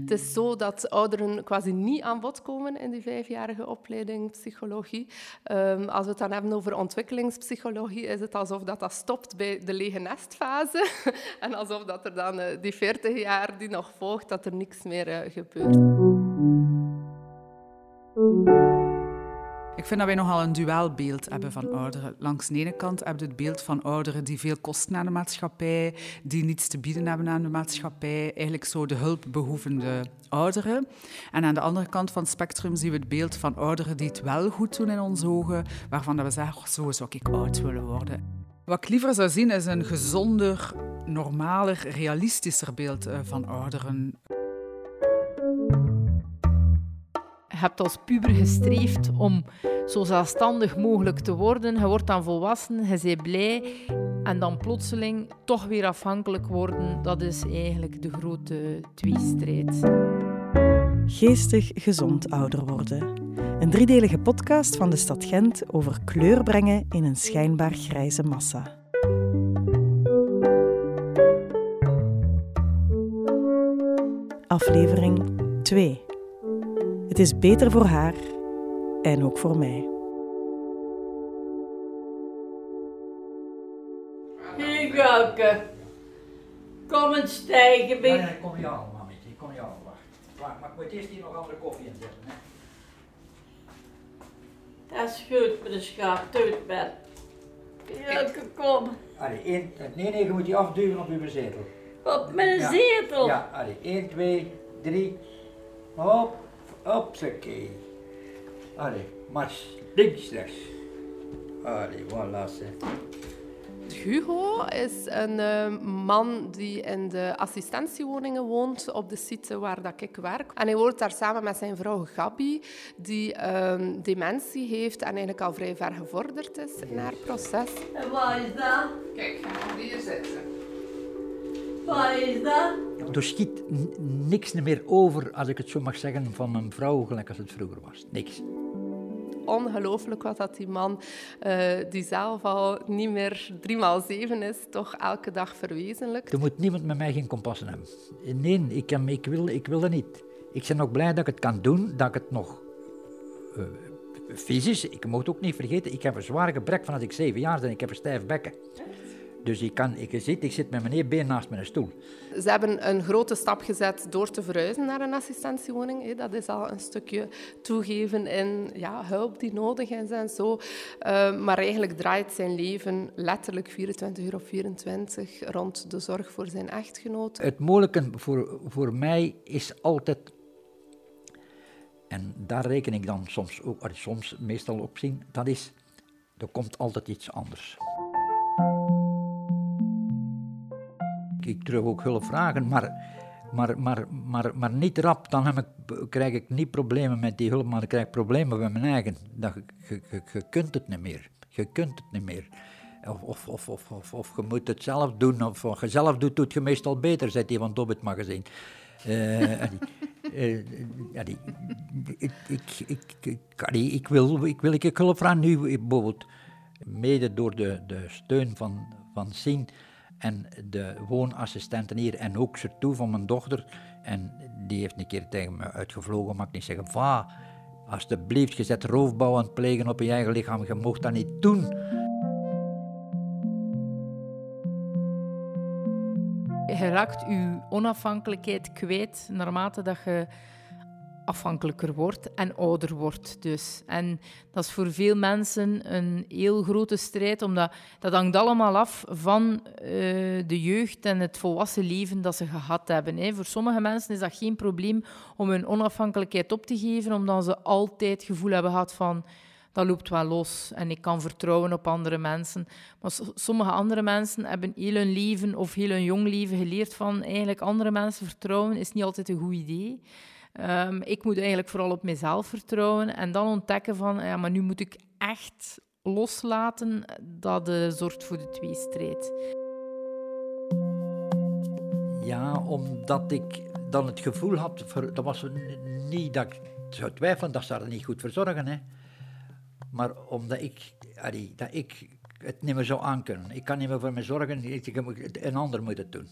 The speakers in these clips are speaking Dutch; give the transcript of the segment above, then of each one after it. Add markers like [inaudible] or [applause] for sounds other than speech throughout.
Het is zo dat ouderen quasi niet aan bod komen in die vijfjarige opleiding psychologie. Um, als we het dan hebben over ontwikkelingspsychologie, is het alsof dat, dat stopt bij de lege nestfase. [laughs] en alsof dat er dan uh, die 40 jaar die nog volgt, dat er niks meer uh, gebeurt. Ik vind dat wij nogal een duelbeeld hebben van ouderen. Langs de ene kant heb je het beeld van ouderen die veel kosten aan de maatschappij, die niets te bieden hebben aan de maatschappij, eigenlijk zo de hulpbehoevende ouderen. En aan de andere kant van het spectrum zien we het beeld van ouderen die het wel goed doen in onze ogen, waarvan we zeggen, oh, zo zou ik oud willen worden. Wat ik liever zou zien is een gezonder, normaler, realistischer beeld eh, van ouderen. Hebt als puber gestreefd om zo zelfstandig mogelijk te worden. Je wordt dan volwassen, je bent blij. En dan plotseling toch weer afhankelijk worden, dat is eigenlijk de grote tweestrijd. Geestig gezond ouder worden. Een driedelige podcast van de stad Gent over kleur brengen in een schijnbaar grijze massa. Aflevering 2. Het is beter voor haar en ook voor mij. Hier, Gauke. Kom eens stijgen. Nee, nee, kom je al, mammetje. Kom je al. Wacht. Wacht, maar ik moet eerst hier nog andere koffie in zetten. Hè. Dat is goed, schat. Doe het met. Gauke, kom. Allee, één, nee, nee, je moet die afduwen op uw zetel. Op mijn Ja. zetel. Ja, allee, 1, 2, 3. Hop, hopsakee. Allee, mars. Links, rechts. Allee, voilà, zeg. Hugo is een eh, man die in de assistentiewoningen woont op de site waar dat ik werk. En hij woont daar samen met zijn vrouw Gabi, die ehm, dementie heeft en eigenlijk al vrij ver gevorderd is in haar proces. En wat is dat? Kijk, ga hier zitten. Wat is dat? Er schiet niks meer over, als ik het zo mag zeggen, van mijn vrouw, gelijk als het vroeger was. Niks. Ongelooflijk wat dat die man, eh, die zelf al niet meer 3x7 is, toch elke dag verwezenlijkt. Er moet niemand met mij geen kompassen hebben. Nee, ik, heb, ik, wil, ik wil dat niet. Ik ben ook blij dat ik het kan doen, dat ik het nog eh, fysisch, ik moet ook niet vergeten, ik heb een zwaar gebrek van als ik zeven jaar ben, ik heb een stijf bekken. Dus ik kan, ik, zit, ik zit met mijn één been naast mijn stoel. Ze hebben een grote stap gezet door te verhuizen naar een assistentiewoning. Dat is al een stukje toegeven in ja, hulp die nodig is en zo. Eh, maar eigenlijk draait zijn leven letterlijk 24 uur op 24 rond de zorg voor zijn echtgenoot. Het moeilijke voor, voor mij is altijd, en daar reken ik dan soms ook, soms meestal op zien, dat is, er komt altijd iets anders. Ik durf ook hulp vragen, maar, maar, maar, maar, maar niet rap. Dan heb ik, krijg ik niet problemen met die hulp, maar dan krijg ik problemen met mijn eigen. Dat, je, kunt het niet meer. Je kunt het niet meer. Of, of, of, of, of, je moet het zelf doen, of wat je zelf doet, doet je meestal beter, zegt hij van Dobbit magazine. Eh, die- eh, die- ik wil ik hulp vragen nu, bijvoorbeeld, mede door de, de steun van, van Sien en de woonassistenten hier en ook ze toe van mijn dochter. En die heeft een keer tegen me uitgevlogen, mag ik niet zeggen, va, alsjeblieft, je zet roofbouw aan het plegen op je eigen lichaam, je mocht dat niet doen. Je raakt je onafhankelijkheid kwijt naarmate dat je afhankelijker wordt en ouder wordt dus. En dat is voor veel mensen een heel grote strijd, omdat dat hangt allemaal af van eh, de jeugd en het volwassen leven dat ze gehad hebben. Hè. Voor sommige mensen is dat geen probleem om hun onafhankelijkheid op te geven, omdat ze altijd het gevoel hebben gehad van dat loopt wel los en ik kan vertrouwen op andere mensen. Maar sommige andere mensen hebben heel hun leven of heel hun jong leven geleerd van eigenlijk andere mensen vertrouwen is niet altijd een goed idee. Ehm, ik moet eigenlijk vooral op mezelf vertrouwen en dan ontdekken van, ja, maar nu moet ik echt loslaten. Dat eh, zorgt voor de tweestrijd. Ja, omdat ik dan het gevoel had, voor, dat was niet dat ik zou twijfelen dat ze er niet goed verzorgen, hè. maar omdat ik, dat ik het niet meer zo aankunnen. Ik kan niet meer voor me zorgen, een ander moet het doen.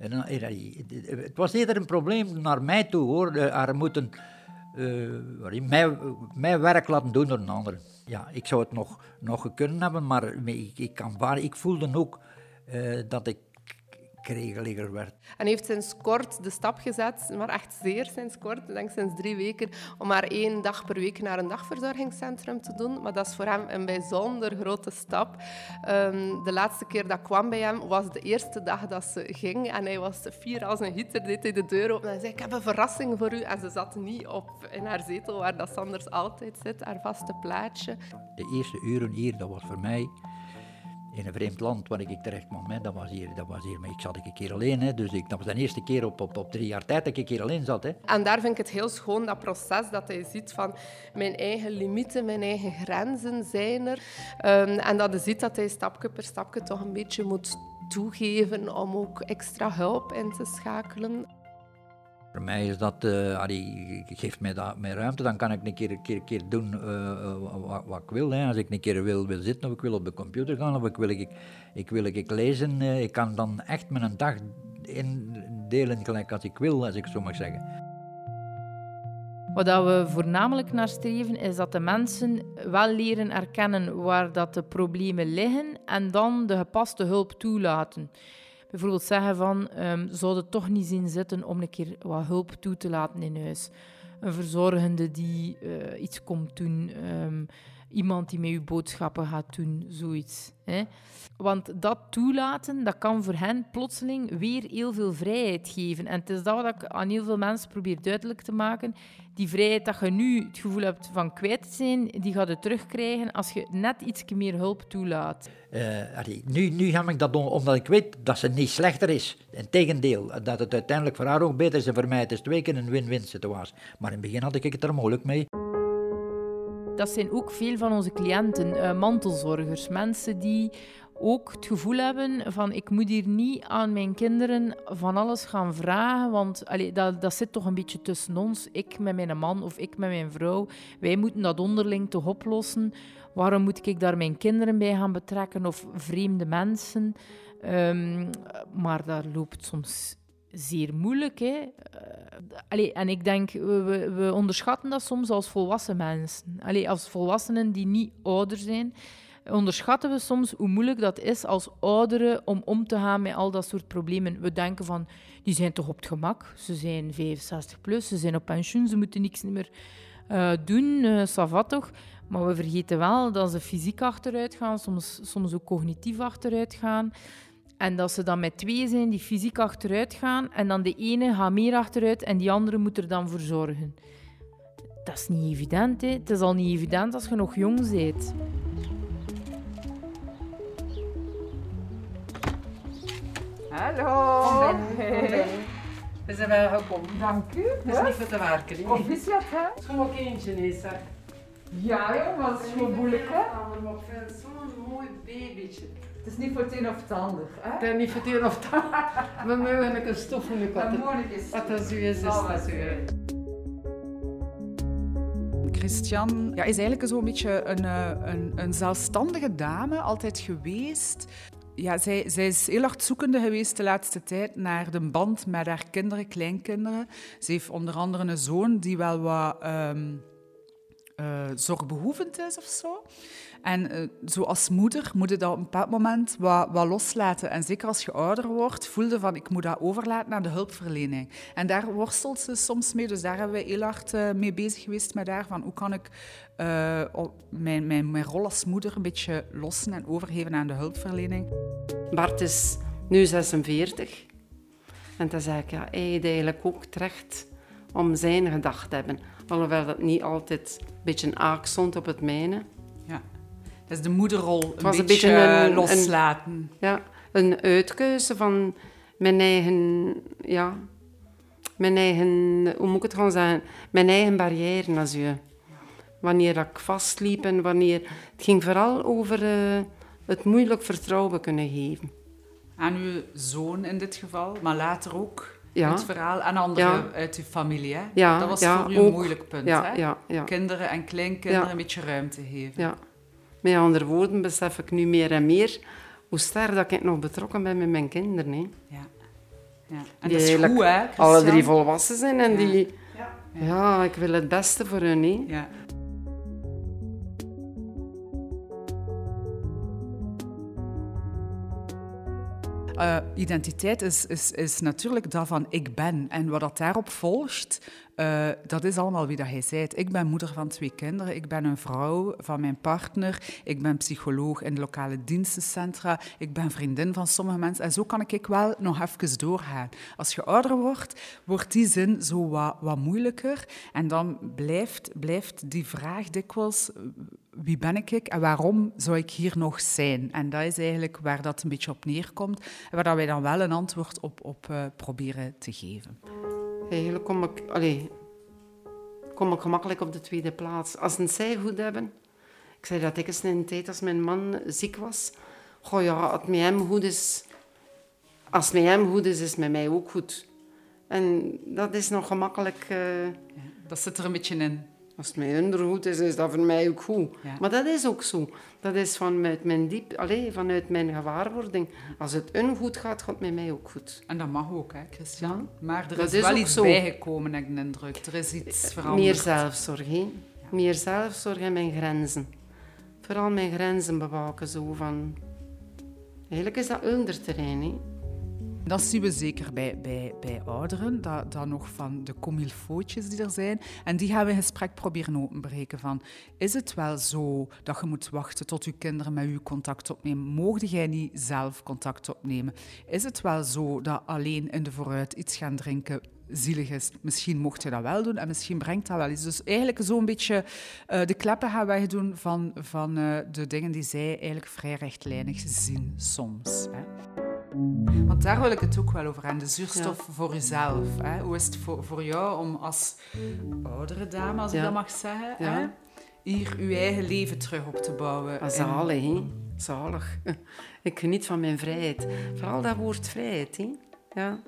Het was eerder een probleem naar mij toe hoor. Eh, Er moeten eh, wat is- mij, mij werk laten doen door een ander. Ja, ik zou het nog, nog kunnen hebben, maar ik, ik, kan waar, ik voelde ook eh, dat ik kregeliger werd. En heeft sinds kort de stap gezet, maar echt zeer sinds kort, ik denk sinds drie weken, om maar één dag per week naar een dagverzorgingscentrum te doen. Maar dat is voor hem een bijzonder grote stap. Ehm, de laatste keer dat ik kwam bij hem was de eerste dag dat ze ging. En hij was fier als een gieter, deed hij de deur open en zei, ik heb een verrassing voor u. En ze zat niet op in haar zetel, waar dat ze anders altijd zit, haar vaste plaatje. De eerste uren hier, dat was voor mij in een vreemd land waar ik terecht kwam. Hè. Dat, was hier, dat was hier, maar ik zat een keer alleen. Hè. Dus ik, dat was de eerste keer op, op, op drie jaar tijd dat ik een keer alleen zat. Hè. En daar vind ik het heel schoon, dat proces, dat hij ziet van mijn eigen limieten, mijn eigen grenzen zijn er. Ehm, en dat hij ziet dat hij stapje per stapje toch een beetje moet toegeven om ook extra hulp in te schakelen. Voor mij is dat, eh allee, geeft mij dat mijn ruimte, dan kan ik een keer, keer, keer doen eh, eh, wat, ik wil. Hè. Als ik een keer wil, wil zitten of ik wil op de computer gaan of ik wil, ik, ik wil ik lezen, ik kan dan echt mijn dag indelen gelijk als ik wil, als ik zo mag zeggen. Wat we voornamelijk naar streven, is dat de mensen wel leren erkennen waar dat de problemen liggen en dan de gepaste hulp toelaten. Bijvoorbeeld zeggen van, ehm zou het toch niet zien zitten om een keer wat hulp toe te laten in huis. Een verzorgende die eh, iets komt doen, ehm, iemand die met uw boodschappen gaat doen, zoiets. Hè? Want dat toelaten, dat kan voor hen plotseling weer heel veel vrijheid geven. En het is dat wat ik aan heel veel mensen probeer duidelijk te maken. Die vrijheid dat je nu het gevoel hebt van kwijt zijn, die gaat je terugkrijgen als je net iets meer hulp toelaat. Eh, nu, nu ga ik dat doen omdat ik weet dat ze niet slechter is. Integendeel, dat het uiteindelijk voor haar ook beter is en voor mij. Het is twee keer een win-win situatie. Maar in het begin had ik het er moeilijk mee. Dat zijn ook veel van onze cliënten, eh, mantelzorgers. Mensen die ook het gevoel hebben van ik moet hier niet aan mijn kinderen van alles gaan vragen, want allee, dat, dat zit toch een beetje tussen ons. Ik met mijn man of ik met mijn vrouw. Wij moeten dat onderling toch oplossen. Waarom moet ik daar mijn kinderen bij gaan betrekken of vreemde mensen? Ehm, maar daar loopt soms zeer moeilijk. Hè? Eh, allee, en ik denk, we, we, onderschatten dat soms als volwassen mensen. Allee, als volwassenen die niet ouder zijn, onderschatten we soms hoe moeilijk dat is als ouderen om om te gaan met al dat soort problemen. We denken van, die zijn toch op het gemak. Ze zijn 65 plus, ze zijn op pensioen, ze moeten niks meer eh, doen, eh ça va toch. Maar we vergeten wel dat ze fysiek achteruit gaan, soms, soms ook cognitief achteruit gaan. En dat ze dan met twee zijn die fysiek achteruit gaan. En dan de ene gaat meer achteruit en die andere moet er dan voor zorgen. Dat is niet evident. Hè? Het is al niet evident als je nog jong bent. Hallo. We zijn wel gekomen. Dank u. Het is niet voor te werken. hè? Proficiat, hè? Het is gewoon eentje, is hè. Ja, joh, maar dat is gewoon moeilijk, hè? Maar ik vind het zo'n mooi babytje. Het is niet voor het een of het ander, hè? Het is niet voor het een of het ander. We mogen een Dat wat. moeilijk is. Wat dat zo is, is dat hè. Christian ja, is eigenlijk zo'n beetje een, eh, een, een zelfstandige dame, altijd geweest. Ja, zij, zij is heel hard zoekende geweest de laatste tijd naar de band met haar kinderen, kleinkinderen. Ze heeft onder andere een zoon die wel wat ehm, eh, zorgbehoevend is of zo. En eh, zo als moeder moet je dat op een bepaald moment wat, wat loslaten. En zeker als je ouder wordt, voelde van ik moet dat overlaten aan de hulpverlening. En daar worstelt ze soms mee. Dus daar hebben we heel hard eh, mee bezig geweest met haar. Van hoe kan ik eh, mijn, mijn, mijn rol als moeder een beetje lossen en overgeven aan de hulpverlening. Bart is nu 46. En dan zeg ik, ja, hij heeft eigenlijk ook terecht om zijn gedacht te hebben. Alhoewel dat niet altijd een beetje een aak stond op het mijne. Ja. Is de moederrol een beetje, een beetje een- een- loslaten. Ja, een uitkeuze van mijn eigen, ja, mijn eigen, hoe moet ik het gaan zeggen, mijn eigen barrière als je. Wanneer ik vastliep en wanneer... Het ging vooral over eh, het moeilijk vertrouwen kunnen geven. Aan uw zoon in dit geval, maar later ook Ja. het verhaal aan anderen Ja. uit uw familie. Hè? Ja, dat was voor u een moeilijk punt. Hè? Kinderen en kleinkinderen een beetje ruimte geven. Ja. Met andere woorden besef ik nu meer en meer hoe sterk dat ik nog betrokken ben met mijn kinderen. Hè. Ja. ja. En Die dat is goed, hè, Alle drie volwassen zijn en Ja. die... Ja. ik wil het beste voor hun. Hè. Ja. Eh, identiteit is, is, is natuurlijk dat van ik ben. En wat dat daarop volgt, eh, dat is allemaal wie dat jij bent. Ik ben moeder van twee kinderen, ik ben een vrouw van mijn partner, ik ben psycholoog in de lokale dienstencentra, ik ben vriendin van sommige mensen. En zo kan ik wel nog even doorgaan. Als je ouder wordt, wordt die zin zo wat, wat moeilijker. En dan blijft, blijft die vraag dikwijls wie ben ik en waarom zou ik hier nog zijn? En dat is eigenlijk waar dat een beetje op neerkomt en waar dat wij dan wel een antwoord op, op eh, proberen te geven. Eigenlijk kom ik, kom ik gemakkelijk op de tweede plaats. Als een zij goed hebben... Ik zei dat ik eens in een tijd als mijn man ziek was. Goh ja, als het met hem goed is... Als het met hem goed is, is het met mij ook goed. En dat is nog gemakkelijk... eh, Ja, dat zit er een beetje in. Als het met hun goed is, is dat voor mij ook goed. Ja. Maar dat is ook zo. Dat is vanuit mijn, diep, allee, vanuit mijn gewaarwording. Als het hun goed gaat, gaat het met mij ook goed. En dat mag ook, hè, Christian. Ja, Maar er dat is is wel iets zo. bijgekomen, heb ik de indruk. Er is iets veranderd. Meer zelfzorg, hè? Meer zelfzorg en mijn grenzen. Vooral mijn grenzen bewaken, zo van... Eigenlijk is dat onderterrein, hè? Dat zien we zeker bij, bij, bij ouderen, dat, dat nog van de comilfootjes die er zijn. En die gaan we in gesprek proberen openbreken van, is het wel zo dat je moet wachten tot je kinderen met u contact opnemen? Moogde jij niet zelf contact opnemen? Is het wel zo dat alleen in de vooruit iets gaan drinken zielig is? Misschien mocht je dat wel doen en misschien brengt dat wel iets. Dus eigenlijk zo'n beetje eh, de kleppen gaan wij doen van, van eh, de dingen die zij eigenlijk vrij rechtlijnig zien soms. Hè. Want daar wil ik het ook wel over hebben, de zuurstof voor jezelf. Hè? Hoe is het voor, voor jou om als oudere dame, als ik Ja. dat mag zeggen, Ja. hè? hier je eigen leven terug op te bouwen? Ah, En- Zalig, hè? Zalig. [laughs] Ik geniet van mijn vrijheid. Vooral dat woord vrijheid, hè? Ja.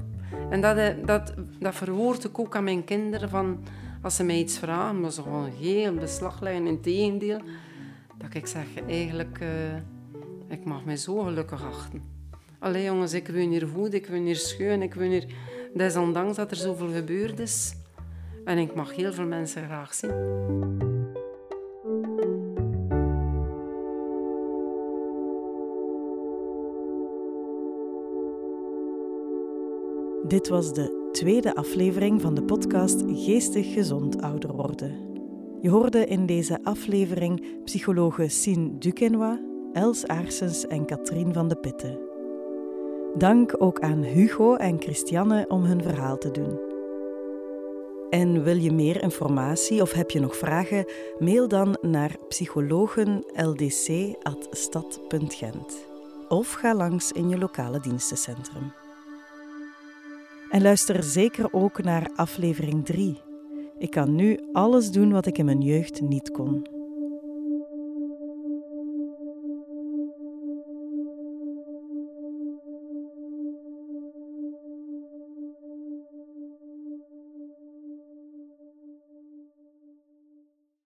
En dat, eh, dat, dat verwoord ik ook aan mijn kinderen van... Als ze mij iets vragen, maar ze gewoon heel beslag leggen. In tegendeel, dat ik zeg, eigenlijk... eh, ik mag mij zo gelukkig achten. Allee jongens, ik wil hier goed, ik wil hier schoon, ik wil hier... Desondanks dat er zoveel gebeurd is. En ik mag heel veel mensen graag zien. Dit was de tweede aflevering van de podcast Geestig Gezond Ouder Worden. Je hoorde in deze aflevering psychologe Sien Duquesnoy, Els Aarsens en Katrien van de Pitten. Dank ook aan Hugo en Christiane om hun verhaal te doen. En wil je meer informatie of heb je nog vragen? Mail dan naar psychologenldc.stad.gent of ga langs in je lokale dienstencentrum. En luister zeker ook naar aflevering 3. Ik kan nu alles doen wat ik in mijn jeugd niet kon.